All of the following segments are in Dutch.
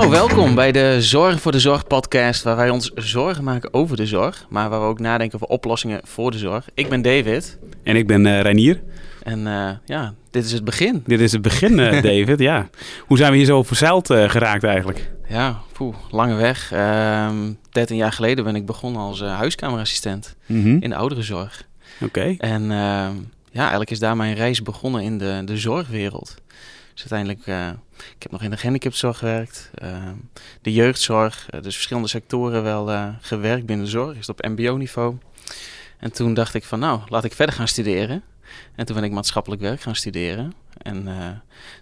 Nou, welkom bij de Zorg voor de Zorg podcast, waar wij ons zorgen maken over de zorg, maar waar we ook nadenken over oplossingen voor de zorg. Ik ben David. En ik ben uh, Reinier. En uh, ja, dit is het begin. Dit is het begin, uh, David, ja. Hoe zijn we hier zo verzeild geraakt eigenlijk? Ja, poeh, lange weg. Uh, ehm, 13 jaar geleden ben ik begonnen als huiskamerassistent mm -hmm. in de ouderenzorg. Oké. En ehm, ja, eigenlijk is daar mijn reis begonnen in de, de zorgwereld. Dus uiteindelijk, uh, ik heb nog in de gehandicaptenzorg gewerkt, uh, de jeugdzorg, uh, dus verschillende sectoren wel gewerkt binnen de zorg, is op mbo-niveau. En toen dacht ik van nou, laat ik verder gaan studeren. En toen ben ik maatschappelijk werk gaan studeren. En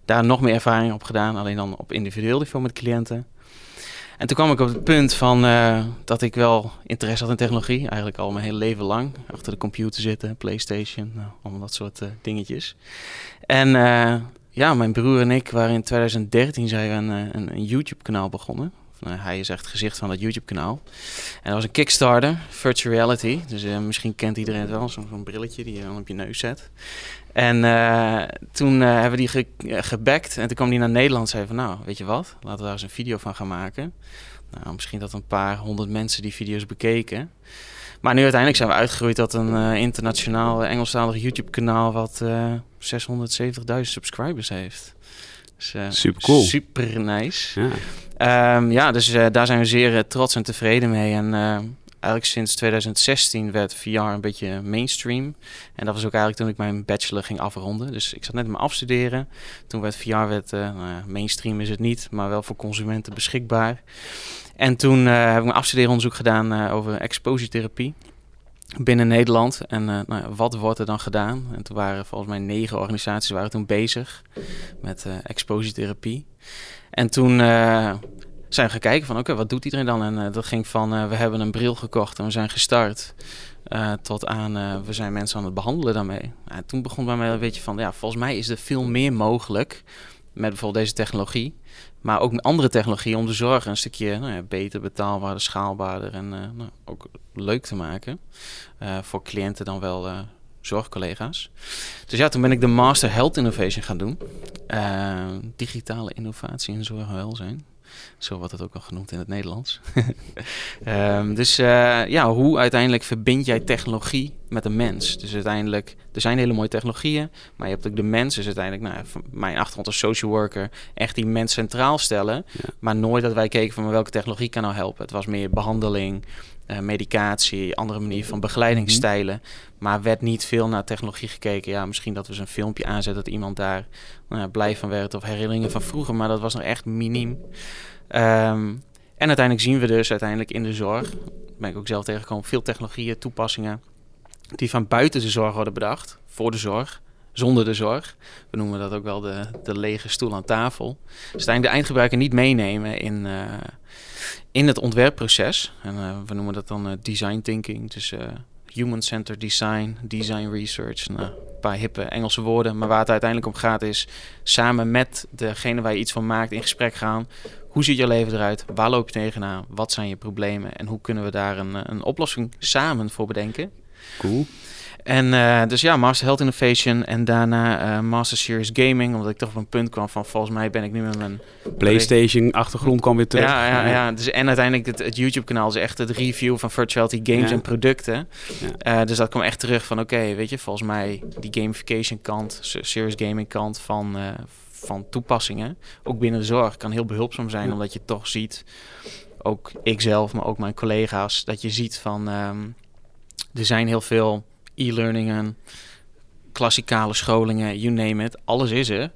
daar nog meer ervaring op gedaan, alleen dan op individueel niveau met cliënten. En toen kwam ik op het punt van dat ik wel interesse had in technologie. Eigenlijk al mijn hele leven lang. Achter de computer zitten, Playstation, nou, allemaal dat soort dingetjes. En ja, mijn broer en ik waren in 2013 zijn we een, een, YouTube-kanaal begonnen. Nou, hij is echt gezicht van dat YouTube-kanaal. En dat was een Kickstarter, virtual reality. Dus uh, misschien kent iedereen het wel, zo'n zo brilletje die je dan op je neus zet. En uh, toen hebben we die ge gebackt en toen kwam die naar Nederland en zei van... nou, weet je wat, laten we daar eens een video van gaan maken. Nou, misschien dat een paar honderd mensen die video's bekeken. Maar nu uiteindelijk zijn we uitgegroeid tot een internationaal Engelstalig YouTube-kanaal wat 670.000 subscribers heeft. Dus, uh, super cool. Super nice. Ja, um, ja dus daar zijn we zeer trots en tevreden mee. En eigenlijk sinds 2016 werd VR een beetje mainstream. En dat was ook eigenlijk toen ik mijn bachelor ging afronden. Dus ik zat net mijn afstuderen. Toen werd VR werd, nou mainstream is het niet, maar wel voor consumenten beschikbaar. En toen heb ik mijn afstudeeronderzoek gedaan over expositherapie binnen Nederland. En uh, nou, wat wordt er dan gedaan? En toen waren volgens mij negen organisaties waren toen bezig met expositherapie. En toen zijn we gaan kijken van oké, wat doet iedereen dan? En dat ging van we hebben een bril gekocht en we zijn gestart. tot aan we zijn mensen aan het behandelen daarmee. En toen begon bij mij een beetje van ja, volgens mij is er veel meer mogelijk met bijvoorbeeld deze technologie. Maar ook met andere technologieën om de zorg een stukje nou ja, beter, betaalbaarder, schaalbaarder en uh, nou, ook leuk te maken. Uh, voor cliënten dan wel uh, zorgcollega's. Dus ja, toen ben ik de Master Health Innovation gaan doen. digitale innovatie in zorg en welzijn. Zo wordt het ook al genoemd in het Nederlands. um, dus ja, hoe uiteindelijk verbind jij technologie met een mens? Dus uiteindelijk, er zijn hele mooie technologieën, maar je hebt ook de mens. Dus uiteindelijk, nou, mijn achtergrond als social worker, echt die mens centraal stellen. Ja. Maar nooit dat wij keken van welke technologie kan nou helpen. Het was meer behandeling, uh, medicatie, andere manier van begeleidingsstijlen. Mm -hmm. Maar werd niet veel naar technologie gekeken. Ja, misschien dat we eens een filmpje aanzetten dat iemand daar nou ja, blij van werd of herinneringen van vroeger. Maar dat was nog echt miniem. Um, en uiteindelijk zien we dus uiteindelijk in de zorg, ben ik ook zelf tegengekomen, veel technologieën, toepassingen die van buiten de zorg worden bedacht, voor de zorg, zonder de zorg. We noemen dat ook wel de, de lege stoel aan tafel. Dus uiteindelijk de eindgebruiker niet meenemen in, uh, in het ontwerpproces. En uh, we noemen dat dan uh, design thinking, dus human-centered design, design research. Nou, een paar hippe Engelse woorden. Maar waar het uiteindelijk om gaat is samen met degene waar je iets van maakt in gesprek gaan. Hoe ziet je leven eruit? Waar loop je tegenaan? Wat zijn je problemen? En hoe kunnen we daar een, een oplossing samen voor bedenken? Cool. En uh, dus ja, Master Health Innovation en daarna uh, Master Series Gaming. Omdat ik toch op een punt kwam van volgens mij ben ik nu met mijn... Playstation achtergrond kwam weer terug. Ja, ja, ja. Dus, en uiteindelijk het, het YouTube kanaal is echt het review van virtuality games Ja. en producten. Ja. Uh, dus dat kwam echt terug van oké, weet je, volgens mij die gamification kant, se- serious gaming kant van, eh, van toepassingen, ook binnen de zorg, kan heel behulpzaam zijn. Ja. Omdat je toch ziet, ook ikzelf, maar ook mijn collega's, dat je ziet van ehm, er zijn heel veel e-learningen, klassikale scholingen, you name it, alles is er.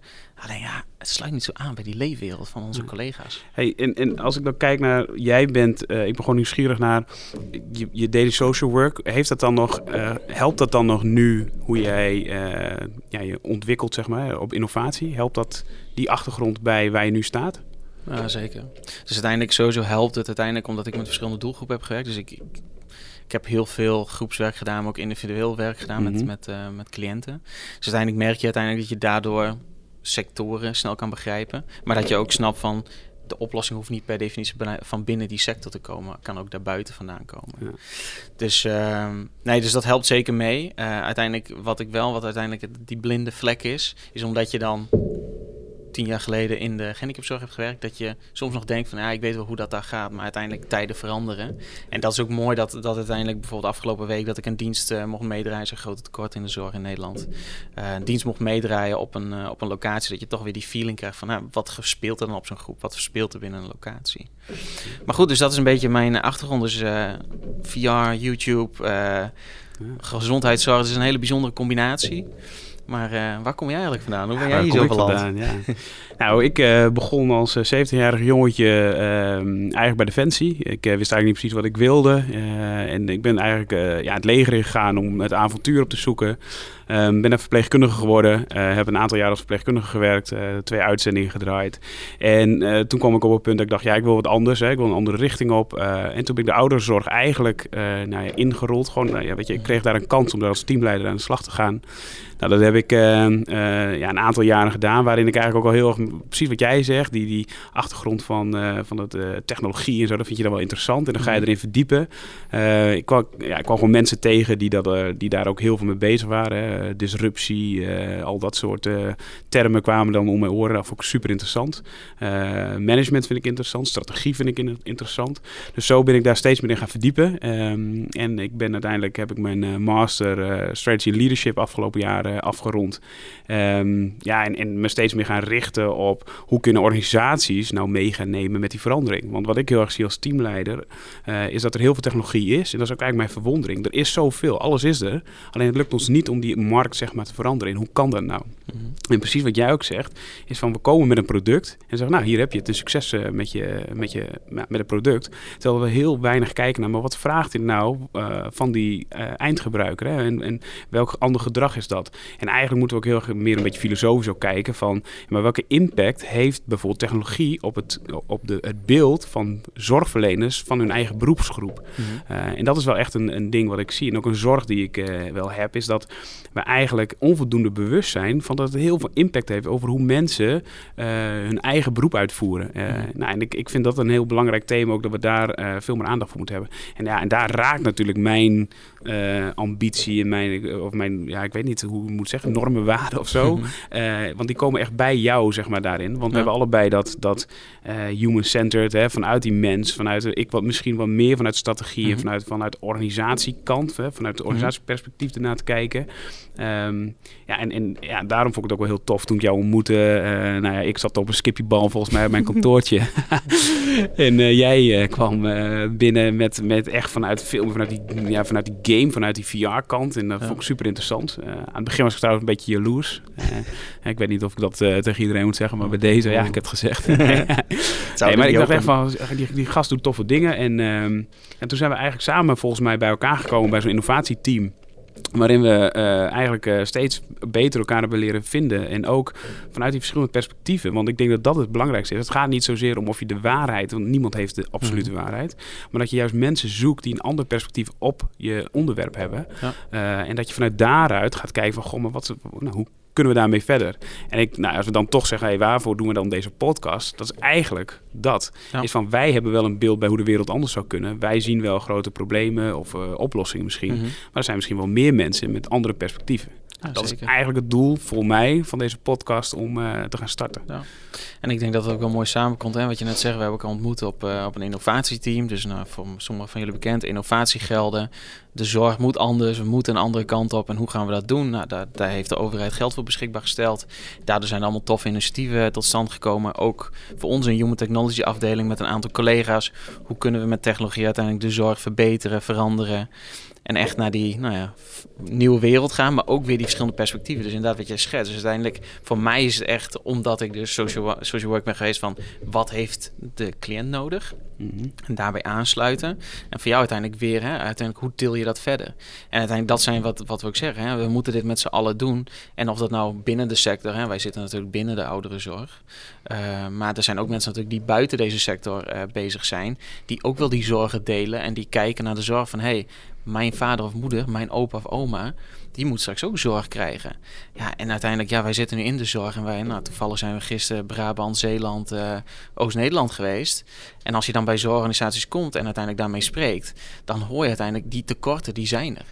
Alleen ja, het sluit niet zo aan bij die leefwereld van onze collega's. Hey, en, en als ik dan kijk naar, jij bent, eh, ik ben gewoon nieuwsgierig naar je, je daily social work. Heeft dat dan nog, eh, helpt dat dan nog nu hoe jij eh, ja, je ontwikkelt, zeg maar, op innovatie? Helpt dat die achtergrond bij waar je nu staat? Ja, zeker. Dus uiteindelijk sowieso helpt het uiteindelijk omdat ik met verschillende doelgroepen heb gewerkt. Dus ik, ik, ik heb heel veel groepswerk gedaan, maar ook individueel werk gedaan Mhm. met, met, eh, met cliënten. Dus uiteindelijk merk je uiteindelijk dat je daardoor sectoren snel kan begrijpen. Maar dat je ook snapt van de oplossing hoeft niet per definitie van binnen die sector te komen. Kan ook daarbuiten vandaan komen. Ja. Dus, ehm, nee, dus dat helpt zeker mee. Eh, uiteindelijk, wat ik wel, wat uiteindelijk die blinde vlek is, is omdat je dan tien jaar geleden in de gehandicapzorg hebt gewerkt, dat je soms nog denkt van ja, ik weet wel hoe dat daar gaat, maar uiteindelijk tijden veranderen. En dat is ook mooi dat, dat uiteindelijk bijvoorbeeld afgelopen week dat ik een dienst uh, mocht meedraaien, zo'n grote tekort in de zorg in Nederland. Uh, een dienst mocht meedraaien op een, uh, op een locatie, dat je toch weer die feeling krijgt van nou, wat speelt er dan op zo'n groep, wat speelt er binnen een locatie. Maar goed, dus dat is een beetje mijn achtergrond. Dus VR, YouTube, gezondheidszorg, dat is een hele bijzondere combinatie. Maar uh, waar kom jij eigenlijk vandaan? Hoe ben jij hier zo vandaan? Ja. nou, ik uh, begon als 17-jarig eh, jongetje uh, eigenlijk bij Defensie. Ik wist eigenlijk niet precies wat ik wilde. en ik ben eigenlijk ja, het leger ingegaan om het avontuur op te zoeken. Um, ben een verpleegkundige geworden. heb een aantal jaar als verpleegkundige gewerkt. twee uitzendingen gedraaid. En toen kwam ik op het punt dat ik dacht, ja, ik wil wat anders. Hè. Ik wil een andere richting op. en toen ben ik de ouderenzorg eigenlijk nou ja, ingerold. Gewoon, nou ja, weet je, ik kreeg daar een kans om daar als teamleider aan de slag te gaan. Nou, dat heb ik uh, ja, een aantal jaren gedaan, waarin ik eigenlijk ook al heel erg, precies wat jij zegt, die, die achtergrond van, van de technologie en zo, dat vind je dan wel interessant. En dan ga je mhm. erin verdiepen. ik, kwam, ja, ik kwam gewoon mensen tegen die, dat, die daar ook heel veel mee bezig waren. Disruptie, al dat soort termen kwamen dan om mijn oren. Dat vond ik super interessant. management vind ik interessant, strategie vind ik interessant. Dus zo ben ik daar steeds meer in gaan verdiepen. Um, en ik ben uiteindelijk, heb ik mijn master Strategy Leadership afgelopen eh, afgerond. Ehm, ja, en, en me steeds meer gaan richten op hoe kunnen organisaties nou mee gaan nemen met die verandering. Want wat ik heel erg zie als teamleider, is dat er heel veel technologie is. En dat is ook eigenlijk mijn verwondering. Er is zoveel, alles is er. Alleen het lukt ons niet om die markt zeg maar te veranderen. En hoe kan dat nou? Mhm. En precies wat jij ook zegt, is van we komen met een product en zeggen, nou hier heb je het, een succes uh, met, je, met, je, met het product. Terwijl we heel weinig kijken naar, maar wat vraagt dit nou uh, van die eindgebruiker? Hè? En, en welk ander gedrag is dat? En eigenlijk moeten we ook heel erg meer een beetje filosofisch ook kijken van, maar welke impact heeft bijvoorbeeld technologie op het, op de, het beeld van zorgverleners van hun eigen beroepsgroep? Mhm. Uh, en dat is wel echt een, een ding wat ik zie. En ook een zorg die ik wel heb, is dat we eigenlijk onvoldoende bewust zijn van dat het heel veel impact heeft over hoe mensen uh, hun eigen beroep uitvoeren. Mhm. nou, en ik, ik vind dat een heel belangrijk thema ook, dat we daar veel meer aandacht voor moeten hebben. En, ja, en daar raakt natuurlijk mijn ambitie en mijn, of mijn, ja, ik weet niet hoe moet zeggen, normenwaarden of zo. Eh, want die komen echt bij jou, zeg maar, daarin. Want we hebben allebei dat, dat uh, human-centered, vanuit die mens, vanuit ik wat misschien wat meer vanuit strategie en mhm. vanuit, vanuit organisatiekant, hè, vanuit het mhm. organisatieperspectief ernaar te kijken. Ehm, ja, en, en ja, daarom vond ik het ook wel heel tof toen ik jou ontmoette. Nou ja, ik zat op een skippiebal volgens mij op mijn kantoortje. en jij kwam binnen met, met echt vanuit filmen, vanuit die, ja, vanuit die game, vanuit die VR-kant. En dat vond ik super interessant. aan het begin was ik trouwens een beetje jaloers. Uh, ik weet niet of ik dat uh, tegen iedereen moet zeggen, maar bij deze, ja, ik heb het gezegd. nee, maar ik dacht echt van, die, die gast doet toffe dingen. En, um, en toen zijn we eigenlijk samen volgens mij bij elkaar gekomen bij zo'n innovatieteam. Waarin we uh, eigenlijk uh, steeds beter elkaar hebben leren vinden. En ook vanuit die verschillende perspectieven. Want ik denk dat dat het belangrijkste is. Het gaat niet zozeer om of je de waarheid, want niemand heeft de absolute mm. waarheid. Maar dat je juist mensen zoekt die een ander perspectief op je onderwerp hebben. Ja. Uh, en dat je vanuit daaruit gaat kijken van, goh, maar wat, nou, hoe kunnen we daarmee verder? En ik, nou, als we dan toch zeggen, hey, waarvoor doen we dan deze podcast? Dat is eigenlijk dat. Is van, wij hebben wel een beeld bij hoe de wereld anders zou kunnen. Wij zien wel grote problemen of uh, oplossingen misschien. Mhm. Maar er zijn misschien wel meer mensen met andere perspectieven. Dat is eigenlijk het doel voor mij van deze podcast om uh, te gaan starten. Ja. En ik denk dat het ook wel mooi samenkomt. Hè? Wat je net zegt, we hebben elkaar ontmoet op, uh, op een innovatieteam. Dus nou, voor sommigen van jullie bekend, innovatiegelden. De zorg moet anders, we moeten een andere kant op. En hoe gaan we dat doen? Nou, daar, daar heeft de overheid geld voor beschikbaar gesteld. Daardoor zijn allemaal toffe initiatieven tot stand gekomen. Ook voor ons een Human Technology afdeling met een aantal collega's. Hoe kunnen we met technologie uiteindelijk de zorg verbeteren, veranderen? En echt naar die nou ja, nieuwe wereld gaan, maar ook weer die verschillende perspectieven. Dus inderdaad, wat jij schetst. Dus uiteindelijk, voor mij is het echt omdat ik dus social, social work ben geweest van wat heeft de cliënt nodig? Mm En daarbij aansluiten. En voor jou uiteindelijk weer, hè, uiteindelijk, hoe deel je dat verder? En uiteindelijk, dat zijn wat, wat we ook zeggen. Hè, we moeten dit met z'n allen doen. En of dat nou binnen de sector, hè, wij zitten natuurlijk binnen de ouderenzorg. Uh, maar er zijn ook mensen natuurlijk die buiten deze sector uh, bezig zijn, die ook wel die zorgen delen en die kijken naar de zorg van hey, mijn vader of moeder, mijn opa of oma, die moet straks ook zorg krijgen. Ja, en uiteindelijk, ja, wij zitten nu in de zorg en wij, nou, toevallig zijn we gisteren Brabant, Zeeland, uh, Oost-Nederland geweest. En als je dan bij zorgorganisaties komt en uiteindelijk daarmee spreekt, dan hoor je uiteindelijk die tekorten, die zijn er.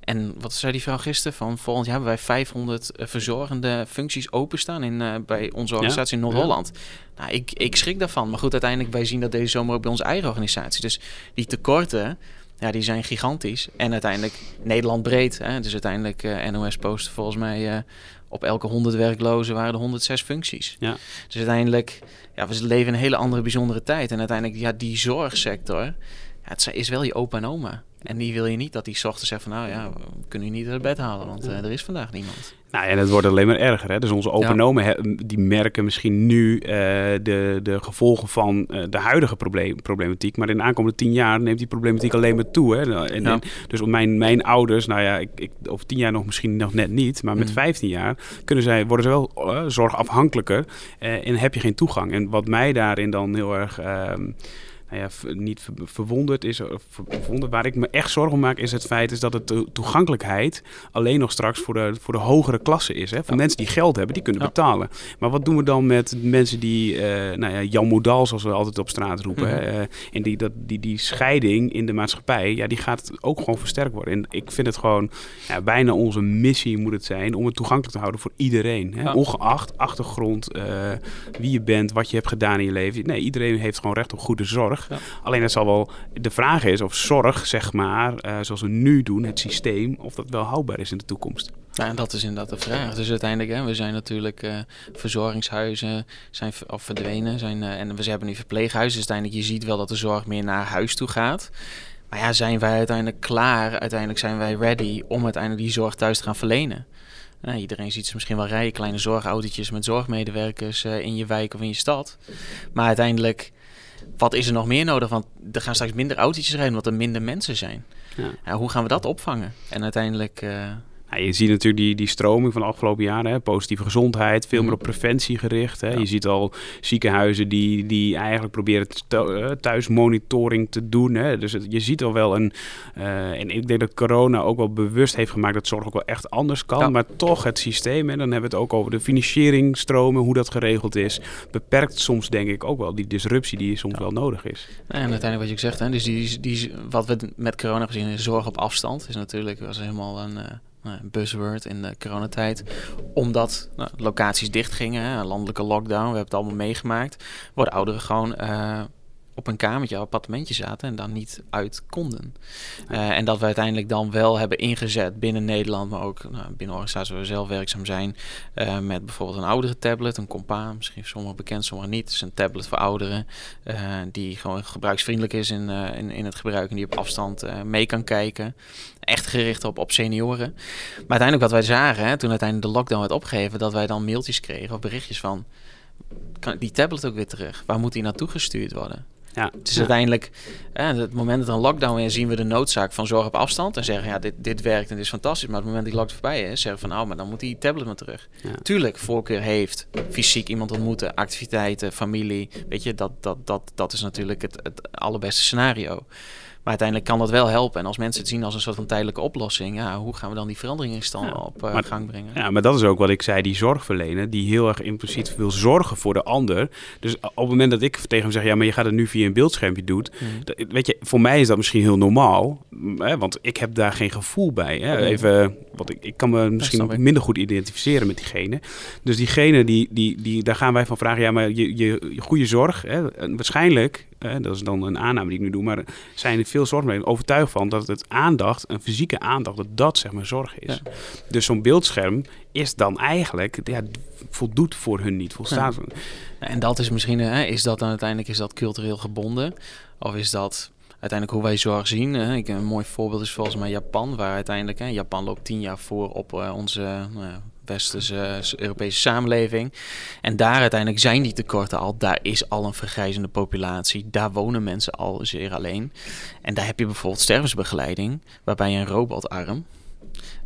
en wat zei die vrouw gisteren? Van volgend jaar hebben wij 500 eh, verzorgende functies openstaan in, uh, bij onze organisatie in Noord-Holland. Nou, ik, ik schrik daarvan. Maar goed, uiteindelijk, wij zien dat deze zomer ook bij onze eigen organisatie. Dus die tekorten, ja, die zijn gigantisch. En uiteindelijk Nederland breed. Hè? Dus uiteindelijk uh, NOS post volgens mij op elke 100 werklozen waren er 106 functies. Ja. Dus uiteindelijk, ja, we leven een hele andere bijzondere tijd. En uiteindelijk, ja, die zorgsector, het is wel je opa en oma. En die wil je niet dat die ochtends zegt van nou ja, we kunnen je niet uit bed halen, want uh, er is vandaag niemand. Nou ja, en het wordt alleen maar erger. Hè? Dus onze open die merken misschien nu uh, de, de gevolgen van uh, de huidige probleem, problematiek. Maar in de aankomende tien jaar neemt die problematiek alleen maar toe. Hè? Nou, en, ja. en, dus mijn, mijn ouders, nou ja, ik, ik, over tien jaar nog misschien nog net niet. Maar met mm. 15 jaar kunnen zij, worden ze wel zorgafhankelijker. en heb je geen toegang. En wat mij daarin dan heel erg... Ehm, nou ja, niet verwonderd is. Verwonderd. Waar ik me echt zorgen om maak, is het feit is dat de toegankelijkheid alleen nog straks voor de, voor de hogere klasse is. Hè? Voor mensen die geld hebben, die kunnen betalen. Maar wat doen we dan met mensen die, uh, nou ja, Jan Modal, zoals we altijd op straat roepen. Mhm. hè? Uh, en die, dat, die, die scheiding in de maatschappij, ja, die gaat ook gewoon versterkt worden. En ik vind het gewoon, ja, bijna onze missie moet het zijn om het toegankelijk te houden voor iedereen. Hè? Ongeacht achtergrond, uh, wie je bent, wat je hebt gedaan in je leven. Nee, iedereen heeft gewoon recht op goede zorg. Alleen het zal wel, de vraag is of zorg, zeg maar, uh, zoals we nu doen, het systeem, of dat wel houdbaar is in de toekomst. Ja, en dat is inderdaad de vraag. Dus uiteindelijk, hè, we zijn natuurlijk uh, verzorgingshuizen zijn of verdwenen. Zijn, uh, en we hebben nu verpleeghuizen. Dus uiteindelijk, je ziet wel dat de zorg meer naar huis toe gaat. Maar ja, zijn wij uiteindelijk klaar? Uiteindelijk zijn wij ready om uiteindelijk die zorg thuis te gaan verlenen. Nou, iedereen ziet ze misschien wel rijden, kleine zorgautootjes met zorgmedewerkers uh, in je wijk of in je stad. Maar uiteindelijk wat is er nog meer nodig? Want er gaan straks minder autootjes rijden omdat er minder mensen zijn. Ja. hoe gaan we dat opvangen? En uiteindelijk... Nou, je ziet natuurlijk die, die stroming van de afgelopen jaren. Hè? Positieve gezondheid, veel meer op mhm. preventie gericht. Hè? Je ziet al ziekenhuizen die, die eigenlijk proberen eh, thuismonitoring te doen. Hè? Dus je ziet al wel een... Uh, en ik denk dat corona ook wel bewust heeft gemaakt dat zorg ook wel echt anders kan. Maar toch het systeem, en dan hebben we het ook over de financieringstromen, hoe dat geregeld is, beperkt soms denk ik ook wel die disruptie die soms wel nodig is. En uiteindelijk wat je zegt, hè, dus die, die, wat we met corona gezien is zorg op afstand, is natuurlijk was helemaal een... Uh buzzword in de coronatijd. Omdat nou, locaties dicht gingen, hè, landelijke lockdown, we hebben het allemaal meegemaakt. Worden ouderen gewoon uh, op een kamertje, een appartementje zaten en dan niet uit konden. Uh, en dat we uiteindelijk dan wel hebben ingezet binnen Nederland, maar ook nou, binnen organisaties waar we zelf werkzaam zijn, uh, met bijvoorbeeld een oudere tablet, een compa, misschien sommigen bekend, sommigen niet. Het is een tablet voor ouderen uh, die gewoon gebruiksvriendelijk is in, in, in, het gebruik en die op afstand mee kan kijken. Echt gericht op, op senioren. Maar uiteindelijk wat wij zagen, hè, toen uiteindelijk de lockdown werd opgegeven, dat wij dan mailtjes kregen of berichtjes van kan die tablet ook weer terug? Waar moet die naartoe gestuurd worden? Ja. Het is uiteindelijk, eh, het moment dat er een lockdown is, zien we de noodzaak van zorg op afstand. En zeggen, ja, dit, dit werkt en dit is fantastisch. Maar het moment die lockdown voorbij is, zeggen van, nou, maar dan moet die tablet maar terug. Tuurlijk, voorkeur heeft fysiek iemand ontmoeten, activiteiten, familie. Weet je, dat, dat, dat, dat is natuurlijk het, het allerbeste scenario. Maar uiteindelijk kan dat wel helpen. En als mensen het zien als een soort van tijdelijke oplossing, ja, hoe gaan we dan die veranderingen ja, op uh, gang brengen? Ja, maar dat is ook wat ik zei, die zorgverlener, die heel erg impliciet wil zorgen voor de ander. Dus op het moment dat ik tegen hem zeg, ja, maar je gaat het nu via een beeldschermpje doen. Hmm. weet je, voor mij is dat misschien heel normaal, hè, want ik heb daar geen gevoel bij. Hè. Even, wat ik, ik kan me misschien minder goed identificeren met diegene. Dus diegene, die, die, die, daar gaan wij van vragen, ja, maar je, je, je goede zorg, hè, waarschijnlijk dat is dan een aanname die ik nu doe, maar zijn er veel zorgverleners overtuigd van dat het aandacht, een fysieke aandacht, dat dat zeg maar zorg is. Dus zo'n beeldscherm is dan eigenlijk, ja, voldoet voor hun niet, volstaat. Ja. En dat is misschien, hè, is dat dan uiteindelijk is dat cultureel gebonden? Of is dat uiteindelijk hoe wij zorg zien. Hè. Ik, een mooi voorbeeld is volgens mij Japan, waar uiteindelijk hè, Japan loopt tien jaar voor op uh, onze uh, westerse Europese samenleving. En daar uiteindelijk zijn die tekorten al. Daar is al een vergrijzende populatie. Daar wonen mensen al zeer alleen. En daar heb je bijvoorbeeld stervensbegeleiding, waarbij een robotarm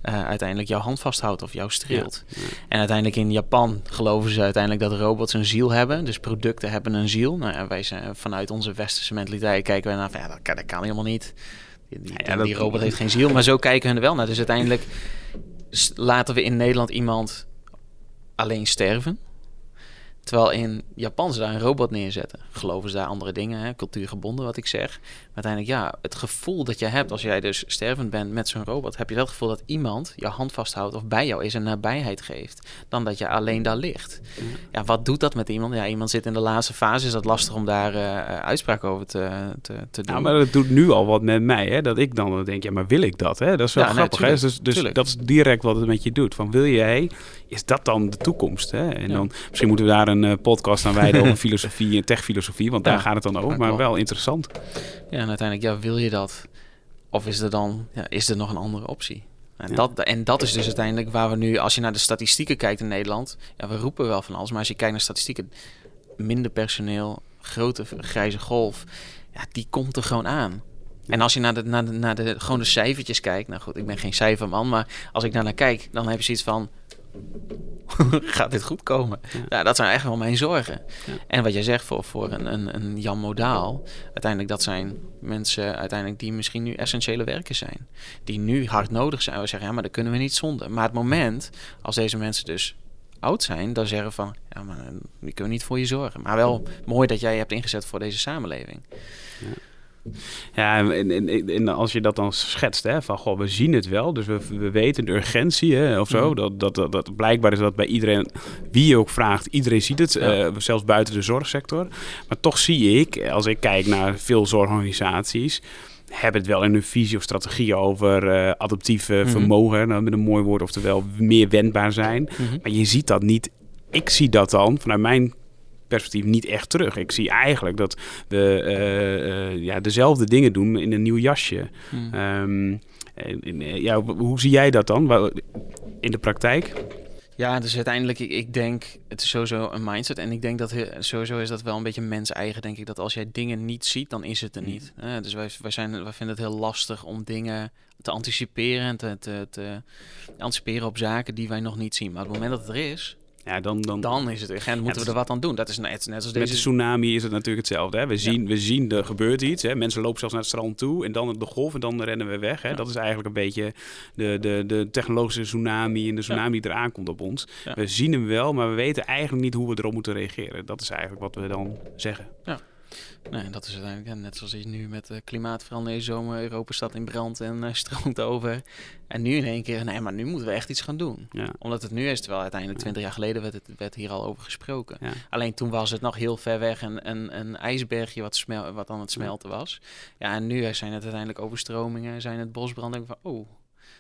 uh, uiteindelijk jouw hand vasthoudt of jou streelt. En uiteindelijk in Japan geloven ze uiteindelijk dat robots een ziel hebben. Dus producten hebben een ziel. Nou ja, wij zijn vanuit onze westerse mentaliteit kijken wij naar van ja, dat kan, dat kan helemaal niet. Die, die, die robot heeft geen ziel, maar zo kijken hun er wel naar. Dus uiteindelijk laten we in Nederland iemand alleen sterven. Terwijl in Japan ze daar een robot neerzetten. Geloven ze daar andere dingen, hè? cultuurgebonden wat ik zeg. Maar uiteindelijk, ja, het gevoel dat je hebt als jij dus stervend bent met zo'n robot, heb je dat gevoel dat iemand je hand vasthoudt of bij jou is en nabijheid geeft, dan dat je alleen daar ligt. Ja, wat doet dat met iemand? Ja, iemand zit in de laatste fase, is dat lastig om daar uh, uitspraak over te, te, te doen. Ja, maar dat doet nu al wat met mij, hè? dat ik dan denk, ja, maar wil ik dat? Hè? Dat is wel ja, grappig. hè? Dus, dus dat is direct wat het met je doet. Van wil jij, is dat dan de toekomst? Hè? En dan misschien moeten we daar een uh, podcast aan wijden over filosofie en techfilosofie, want daar gaat het dan over. Maar wel interessant. Ja, en uiteindelijk, ja, wil je dat? Of is er dan, ja, is er nog een andere optie? En, dat, en dat is dus uiteindelijk waar we nu, als je naar de statistieken kijkt in Nederland, ja, we roepen wel van alles, maar als je kijkt naar statistieken, minder personeel, grote grijze golf, ja, die komt er gewoon aan. En als je naar de, naar de, naar de, gewoon de cijfertjes kijkt, nou goed, ik ben geen cijferman, maar als ik daar naar kijk, dan heb je zoiets van, gaat dit goed komen? Ja. dat zijn echt wel mijn zorgen. Ja. En wat jij zegt voor, voor een, een, een Jan Modaal, uiteindelijk dat zijn mensen uiteindelijk die misschien nu essentiële werkers zijn. Die nu hard nodig zijn. We zeggen, ja, maar dat kunnen we niet zonder. Maar het moment als deze mensen dus oud zijn, dan zeggen van, ja, maar die kunnen niet voor je zorgen. Maar wel mooi dat jij je hebt ingezet voor deze samenleving. Ja. Ja, en, en, als je dat dan schetst, hè, van goh, we zien het wel, dus we, we weten de urgentie hè, of zo. Mhm. Dat, dat, dat, blijkbaar is dat bij iedereen, wie je ook vraagt, iedereen ziet het, eh, zelfs buiten de zorgsector. Maar toch zie ik, als ik kijk naar veel zorgorganisaties, hebben het wel in hun visie of strategie over uh, adaptieve mm vermogen, nou, met een mooi woord, oftewel meer wendbaar zijn. Mhm. Maar je ziet dat niet. Ik zie dat dan vanuit mijn perspectief niet echt terug. Ik zie eigenlijk dat we uh, ja, dezelfde dingen doen in een nieuw jasje. Hmm. Um, ja, hoe zie jij dat dan in de praktijk? Ja, dus uiteindelijk, ik, ik denk, het is sowieso een mindset. En ik denk dat sowieso is dat wel een beetje mens-eigen, denk ik. Dat als jij dingen niet ziet, dan is het er niet. Uh, dus wij, wij, zijn, wij vinden het heel lastig om dingen te anticiperen en te, te, te anticiperen op zaken die wij nog niet zien. Maar op het moment dat het er is, ja, dan, dan, dan is het urgent, moeten we er wat aan doen. Dat is net, net als deze... Met de tsunami is het natuurlijk hetzelfde. Hè? We, zien, we zien, er gebeurt iets. Hè? Mensen lopen zelfs naar het strand toe en dan de golf en dan rennen we weg. Hè? Dat is eigenlijk een beetje de, de, de technologische tsunami en de tsunami die eraan komt op ons. We zien hem wel, maar we weten eigenlijk niet hoe we erop moeten reageren. Dat is eigenlijk wat we dan zeggen. Ja. Nee, dat is uiteindelijk net zoals je nu met uh, klimaatverandering zomer Europa staat in brand en uh, stroomt over. En nu in één keer, nee, maar nu moeten we echt iets gaan doen. Ja. Omdat het nu is, terwijl uiteindelijk twintig jaar geleden werd, het, werd hier al over gesproken. Alleen toen was het nog heel ver weg en een, een ijsbergje wat, smel, wat aan het smelten was. Ja, en nu zijn het uiteindelijk overstromingen, zijn het bosbranden. Van, oh,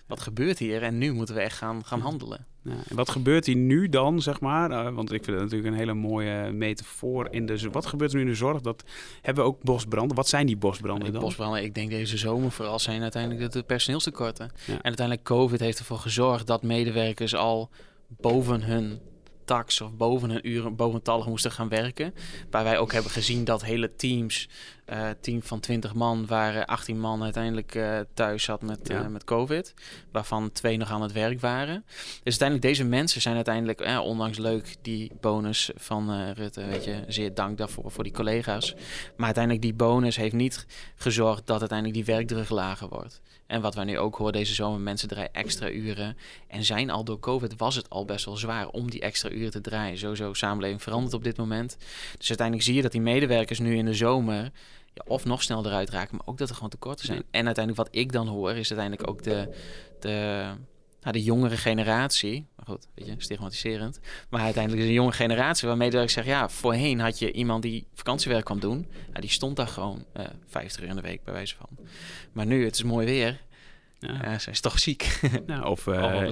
wat gebeurt hier? En nu moeten we echt gaan, gaan handelen. Ja, en wat gebeurt hier nu dan, zeg maar? Uh, want ik vind het natuurlijk een hele mooie metafoor. In de, wat gebeurt er nu in de zorg? Dat, hebben we ook bosbranden? Wat zijn die bosbranden die dan? Bosbranden, ik denk deze zomer vooral zijn uiteindelijk de personeelstekorten. En uiteindelijk COVID heeft ervoor gezorgd dat medewerkers al boven hun tax of boven hun uren, boventallig moesten gaan werken. Waar wij ook hebben gezien dat hele teams, uh, team van 20 man, waren 18 man uiteindelijk uh, thuis zat met, uh, met COVID. Waarvan twee nog aan het werk waren. Dus uiteindelijk, deze mensen zijn uiteindelijk, ondanks leuk die bonus van Rutte, weet je, zeer dank daarvoor voor die collega's. Maar uiteindelijk die bonus heeft niet gezorgd dat uiteindelijk die werkdruk lager wordt. En wat wij nu ook horen deze zomer, mensen draaien extra uren. En zijn al door COVID was het al best wel zwaar om die extra uren te draaien. Sowieso, samenleving verandert op dit moment. Dus uiteindelijk zie je dat die medewerkers nu in de zomer ja, of nog sneller eruit raken, maar ook dat er gewoon tekorten zijn. En uiteindelijk wat ik dan hoor, is uiteindelijk ook de, de, nou, de jongere generatie. Maar goed, weet je, stigmatiserend. Maar uiteindelijk is een jonge generatie waarmee ik zeg, ja, voorheen had je iemand die vakantiewerk kwam doen. Ja, die stond daar gewoon uh, eh, 50 uur in de week, bij wijze van. Maar nu, het is mooi weer. Ja. ze is toch ziek. Ja, of uh,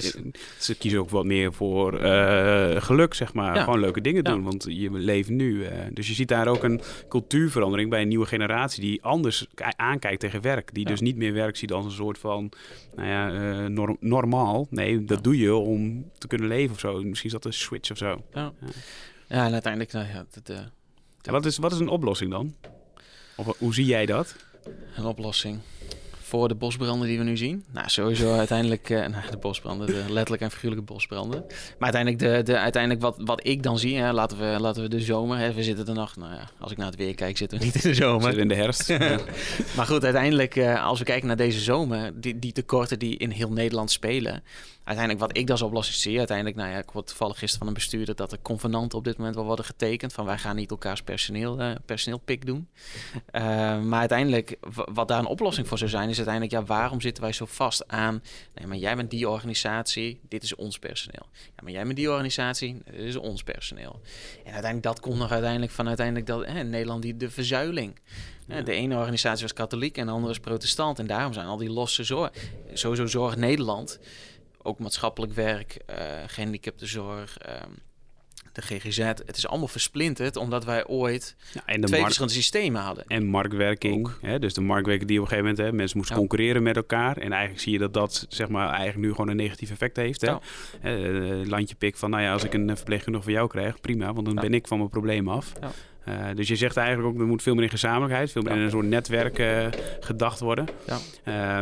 ze kiezen ook wat meer voor uh, geluk, zeg maar. Gewoon leuke dingen doen, want je leeft nu. Uh, dus je ziet daar ook een cultuurverandering bij een nieuwe generatie die anders aankijkt tegen werk. Die dus niet meer werk ziet als een soort van, nou ja, norm normaal. Nee, dat doe je om te kunnen leven of zo. Misschien is dat een switch of zo. Ja, ja. en uiteindelijk, nou ja, wat, is, wat is een oplossing dan? Of hoe zie jij dat? Een oplossing voor de bosbranden die we nu zien? Nou, sowieso uiteindelijk uh, nou, de bosbranden, de letterlijke en figuurlijke bosbranden. Maar uiteindelijk, de, de, uiteindelijk wat, wat ik dan zie, hè, laten, we, laten we de zomer, hè, we zitten er nog, nou ja, als ik naar het weer kijk, zitten we niet in de zomer. Zitten in de herfst. maar goed, uiteindelijk, uh, als we kijken naar deze zomer, die, die tekorten die in heel Nederland spelen, uiteindelijk wat ik dan als oplossing zie, uiteindelijk, nou ja, ik word toevallig gisteren van een bestuurder dat er convenanten op dit moment wel worden getekend van wij gaan niet elkaars personeel, uh, personeelpik doen. Maar uiteindelijk, wat daar een oplossing voor zou zijn, is uiteindelijk, ja, waarom zitten wij zo vast aan, nee, maar jij bent die organisatie, dit is ons personeel. Ja, maar jij bent die organisatie, dit is ons personeel. En uiteindelijk, dat komt nog uiteindelijk van uiteindelijk dat, hè, Nederland die de verzuiling. Ja. De ene organisatie was katholiek en de andere was protestant. En daarom zijn al die losse zorg, sowieso Zorg Nederland ook maatschappelijk werk, uh, gehandicaptenzorg, um, de GGZ. Het is allemaal versplinterd omdat wij ooit ja, en de twee verschillende systemen hadden. En marktwerking. Hè, dus de marktwerking die op een gegeven moment hè, mensen moesten concurreren met elkaar. En eigenlijk zie je dat dat zeg maar eigenlijk nu gewoon een negatief effect heeft. Hè? Uh, landje pik van nou ja, als ik een verpleegkundige van jou krijg, prima, want dan ben ik van mijn probleem af. Uh, dus je zegt eigenlijk ook, er moet veel meer in gezamenlijkheid, veel meer in een soort netwerk uh, gedacht worden. Ja.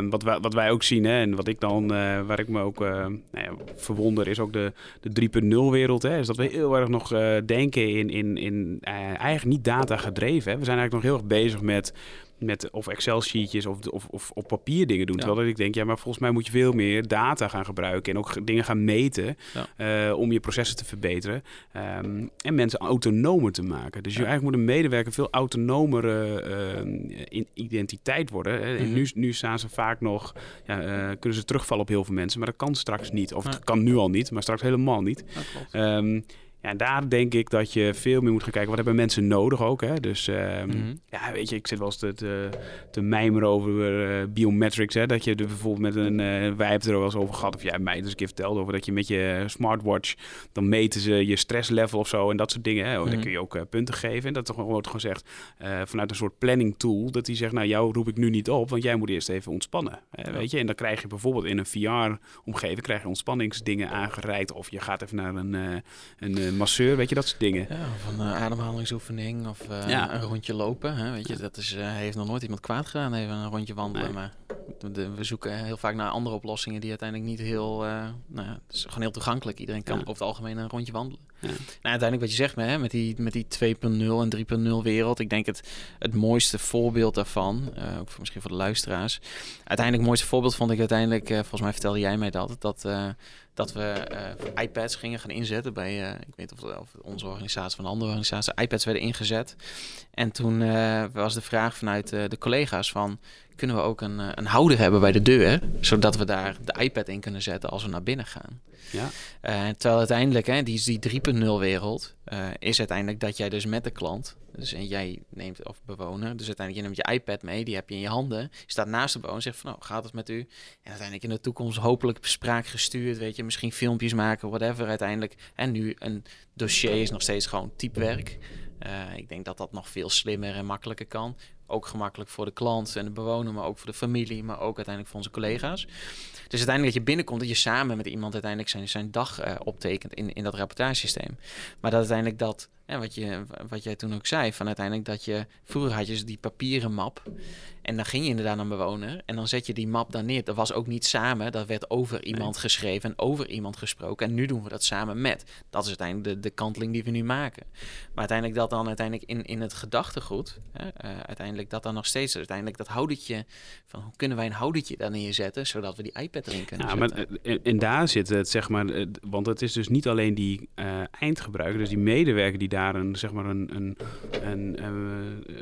Uh, wat, wij, wat wij ook zien, hè, en wat ik dan, waar ik me ook nou ja, verwonder, is ook de, de 3.0 wereld. Hè, is dat we heel erg nog denken in, in, in eigenlijk niet data gedreven. Hè. We zijn eigenlijk nog heel erg bezig met met of Excel-sheetjes of, of, of op papier dingen doen. Terwijl ik denk, ja, maar volgens mij moet je veel meer data gaan gebruiken en ook dingen gaan meten uh, om je processen te verbeteren um, en mensen autonomer te maken. Dus je eigenlijk moet een medewerker veel autonomere uh, identiteit worden. En mhm. nu, nu staan ze vaak nog, ja, uh, kunnen ze terugvallen op heel veel mensen, maar dat kan straks niet. Of het kan nu al niet, maar straks helemaal niet. Um, ja, en daar denk ik dat je veel meer moet gaan kijken. Wat hebben mensen nodig ook? Hè? Dus um, ja, weet je, ik zit wel eens te, te, te mijmeren over uh, biometrics. Hè? Dat je er bijvoorbeeld met een... Uh, wij hebben het er wel eens over gehad. Of jij mij dus een keer verteld over dat je met je smartwatch... dan meten ze je stresslevel of zo en dat soort dingen. Hè? Mm Dan kun je ook uh, punten geven. En dat wordt gewoon gezegd vanuit een soort planning tool. Dat die zegt, nou jou roep ik nu niet op. Want jij moet eerst even ontspannen. Weet je? En dan krijg je bijvoorbeeld in een VR-omgeving... krijg je ontspanningsdingen aangereikt. Of je gaat even naar een... een masseur, weet je, dat soort dingen. Ja, of een uh, ademhalingsoefening of ja. een rondje lopen. Hè? Weet je, dat is, uh, heeft nog nooit iemand kwaad gedaan, even een rondje wandelen. Maar de, we zoeken heel vaak naar andere oplossingen die uiteindelijk niet heel, nou, het is gewoon heel toegankelijk. Iedereen kan over het algemeen een rondje wandelen. Ja. Nou, uiteindelijk wat je zegt hè, met die, met die 2.0 en 3.0 wereld. Ik denk het, het mooiste voorbeeld daarvan, ook voor, misschien voor de luisteraars. Uiteindelijk het mooiste voorbeeld vond ik uiteindelijk, volgens mij vertelde jij mij dat, dat dat we iPads gingen gaan inzetten bij, ik weet of, of onze organisatie of een andere organisatie, iPads werden ingezet. En toen was de vraag vanuit de collega's van, kunnen we ook een, een houder hebben bij de deur, zodat we daar de iPad in kunnen zetten als we naar binnen gaan. Ja. terwijl uiteindelijk, hè, die, die 3.0 wereld, is uiteindelijk dat jij dus met de klant dus en jij neemt, of bewoner, dus uiteindelijk je neemt je iPad mee, die heb je in je handen. Je staat naast de bewoner, zegt van, nou, gaat het met u? En uiteindelijk in de toekomst hopelijk spraak gestuurd, weet je, misschien filmpjes maken, whatever uiteindelijk. En nu een dossier is nog steeds gewoon typewerk. Uh, ik denk dat dat nog veel slimmer en makkelijker kan. Ook gemakkelijk voor de klant en de bewoner, maar ook voor de familie, maar ook uiteindelijk voor onze collega's. Dus uiteindelijk dat je binnenkomt, dat je samen met iemand uiteindelijk zijn, zijn dag uh, optekent in, in dat rapportagesysteem. Maar dat uiteindelijk dat en wat, je, wat jij toen ook zei, van uiteindelijk dat je... Vroeger had je dus die papieren map. En dan ging je inderdaad naar een bewoner. En dan zet je die map daar neer. Dat was ook niet samen. Dat werd over iemand geschreven en over iemand gesproken. En nu doen we dat samen met. Dat is uiteindelijk de, de kanteling die we nu maken. Maar uiteindelijk dat dan uiteindelijk in, in het gedachtegoed... Hè, uh, uiteindelijk dat dan nog steeds... Uiteindelijk dat houdertje... Van hoe kunnen wij een houdertje daar neerzetten... zodat we die iPad erin kunnen zetten. Maar, en, en, daar zit het, zeg maar... Want het is dus niet alleen die uh, eindgebruiker... dus die medewerker die daar daar een, zeg maar een, een, een, eh,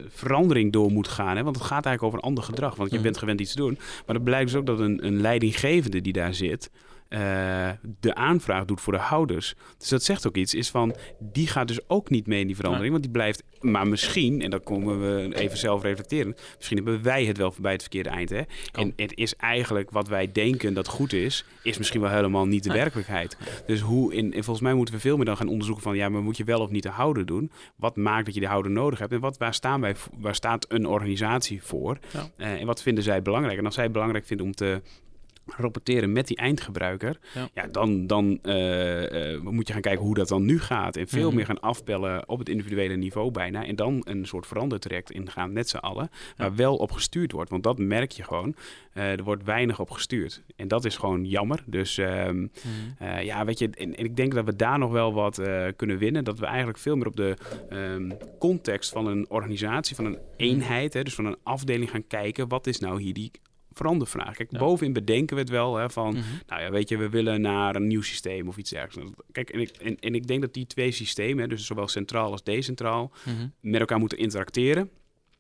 verandering door moet gaan. Hè? Want het gaat eigenlijk over een ander gedrag. Want je mm. bent gewend iets te doen. Maar het blijkt dus ook dat een, een leidinggevende die daar zit uh, de aanvraag doet voor de houders. Dus dat zegt ook iets, is van die gaat dus ook niet mee in die verandering, want die blijft. Maar misschien, en dan komen we even zelf reflecteren, misschien hebben wij het wel bij het verkeerde eind. Hè? En het is eigenlijk wat wij denken dat goed is, is misschien wel helemaal niet de werkelijkheid. Dus hoe, in, en volgens mij moeten we veel meer dan gaan onderzoeken van ja, maar moet je wel of niet de houder doen? Wat maakt dat je de houder nodig hebt? En wat, waar, staan wij, waar staat een organisatie voor? Uh, en wat vinden zij belangrijk? En als zij het belangrijk vinden om te rapporteren met die eindgebruiker, Ja. ja. dan, dan eh, eh, moet je gaan kijken hoe dat dan nu gaat. En veel Mhm. meer gaan afbellen op het individuele niveau bijna. En dan een soort verandertraject ingaan met z'n allen. Waar wel op gestuurd wordt. Want dat merk je gewoon. Eh, er wordt weinig op gestuurd. En dat is gewoon jammer. Dus ehm, Mhm. ja, weet je, en, en ik denk dat we daar nog wel wat kunnen winnen. Dat we eigenlijk veel meer op de ehm, context van een organisatie, van een eenheid, hè, dus van een afdeling gaan kijken. Wat is nou hier die verandervraag? Kijk, Ja. bovenin bedenken we het wel hè, van, Mhm. nou ja, weet je, we willen naar een nieuw systeem of iets dergelijks. Kijk, en ik, en, en ik denk dat die twee systemen, hè, dus zowel centraal als decentraal, Mhm. met elkaar moeten interacteren.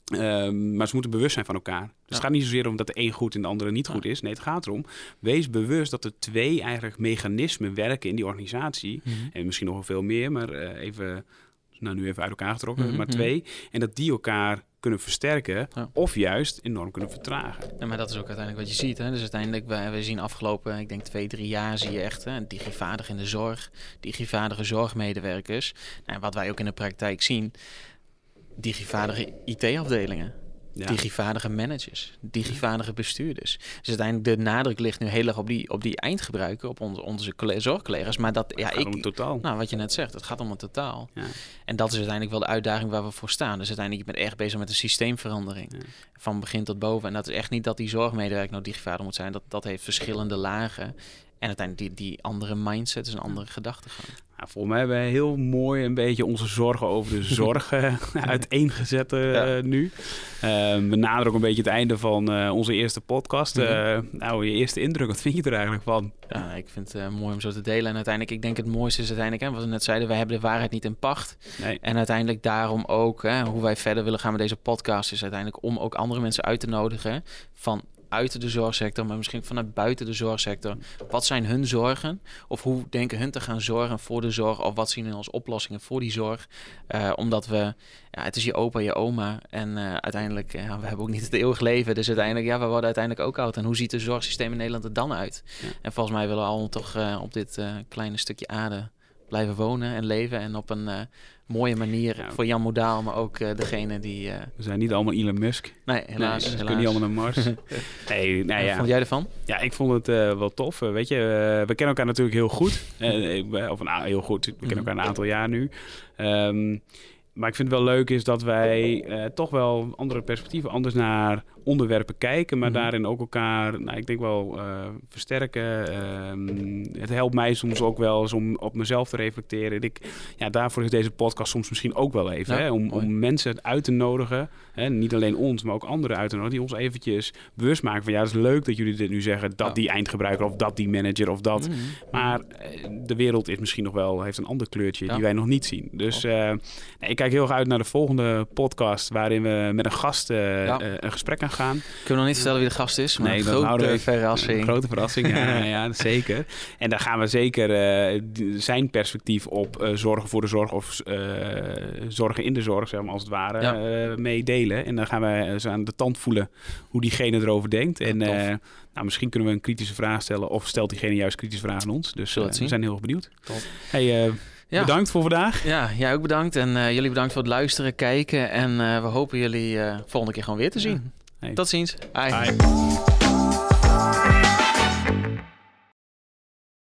Ehm, maar ze moeten bewust zijn van elkaar. Dus Ja. het gaat niet zozeer om dat de een goed en de andere niet Ja. goed is. Nee, het gaat erom, wees bewust dat er twee eigenlijk mechanismen werken in die organisatie. Mhm. En misschien nog wel veel meer, maar eh, even, nou nu even uit elkaar getrokken, maar twee. En dat die elkaar kunnen versterken Ja. of juist enorm kunnen vertragen. Ja, maar dat is ook uiteindelijk wat je ziet. Hè? Dus uiteindelijk, we, we zien afgelopen, ik denk twee, drie jaar, zie je echt hè, digivaardig in de zorg, digivaardige zorgmedewerkers. Nou, wat wij ook in de praktijk zien, digivaardige IT-afdelingen. Ja. Digivaardige managers, digivaardige bestuurders. Dus uiteindelijk de nadruk ligt nu heel erg op die, op die eindgebruiker, op onze, onze colle- zorgcollega's. Maar dat, ja, ik, totaal. nou, wat je net zegt, het gaat om het totaal. Ja. En dat is uiteindelijk wel de uitdaging waar we voor staan. Dus uiteindelijk, je bent echt bezig met een systeemverandering. Ja. Van begin tot boven. En dat is echt niet dat die zorgmedewerker nou digivaardig moet zijn. Dat, dat heeft verschillende lagen. En uiteindelijk die, die andere mindset is een andere gedachtegang. Nou, volgens mij hebben we heel mooi een beetje onze zorgen over de zorg eh, uiteengezet eh, Ja. nu. Ehm, we naderen ook een beetje het einde van eh, onze eerste podcast. Mhm. Eh, nou, je eerste indruk, wat vind je er eigenlijk van? Ja, ik vind het eh, mooi om zo te delen. En uiteindelijk, ik denk het mooiste is uiteindelijk, hè, wat we net zeiden, wij hebben de waarheid niet in pacht. Nee. En uiteindelijk daarom ook, hè, hoe wij verder willen gaan met deze podcast, is uiteindelijk om ook andere mensen uit te nodigen van uit de zorgsector, maar misschien vanuit buiten de zorgsector. Wat zijn hun zorgen? Of hoe denken hun te gaan zorgen voor de zorg? Of wat zien hun als oplossingen voor die zorg? Eh, omdat we, ja, het is je opa, je oma. En eh, uiteindelijk, ja, we hebben ook niet het eeuwig leven. Dus uiteindelijk, ja, we worden uiteindelijk ook oud. En hoe ziet het zorgsysteem in Nederland er dan uit? Ja. En volgens mij willen we allemaal toch eh, op dit kleine stukje aarde blijven wonen en leven. En op een eh, mooie manier Ja. voor Jan Modaal, maar ook eh, degene die... eh, We zijn niet allemaal Elon Musk. nee, helaas. nee, ze helaas. kunnen niet allemaal naar Mars. nee, nou ja. Vond jij ervan? Ja, ik vond het wel tof. Weet je, we kennen elkaar natuurlijk heel goed. Of nou, heel goed. We kennen Mhm. elkaar een aantal jaar nu. Ehm, maar ik vind het wel leuk is dat wij toch wel andere perspectieven, anders naar onderwerpen kijken, maar Mhm. daarin ook elkaar, nou, ik denk wel eh, versterken. Ehm, het helpt mij soms ook wel eens om op mezelf te reflecteren. En Ik, ja, daarvoor is deze podcast soms misschien ook wel even, hè, om, mooi. om mensen uit te nodigen. Hè, niet alleen ons, maar ook anderen uit te nodigen, die ons eventjes bewust maken van ja, het is leuk dat jullie dit nu zeggen, dat Ja. die eindgebruiker of dat die manager of dat. Mhm. Maar eh, de wereld is misschien nog wel, heeft een ander kleurtje Ja. die wij nog niet zien. Dus eh, nee, ik kijk heel erg uit naar de volgende podcast waarin we met een gast Ja. een gesprek gaan gaan. Kunnen we nog niet vertellen wie de gast is, maar Nee, een grote verrassing. Een grote verrassing, ja, ja, zeker. En daar gaan we zeker eh, zijn perspectief op eh, zorgen voor de zorg of eh, zorgen in de zorg, zeg maar, als het ware, Ja. eh, mee delen. En dan gaan we zo aan de tand voelen hoe diegene erover denkt. Ja, en nou, misschien kunnen we een kritische vraag stellen of stelt diegene juist kritische vragen aan ons. Dus we zijn heel erg benieuwd. Top. Hey, Ja. bedankt voor vandaag. Ja, jij ook bedankt. En jullie bedankt voor het luisteren, kijken. En we hopen jullie volgende keer gewoon weer te zien. Hey. Tot ziens. Bye. Bye.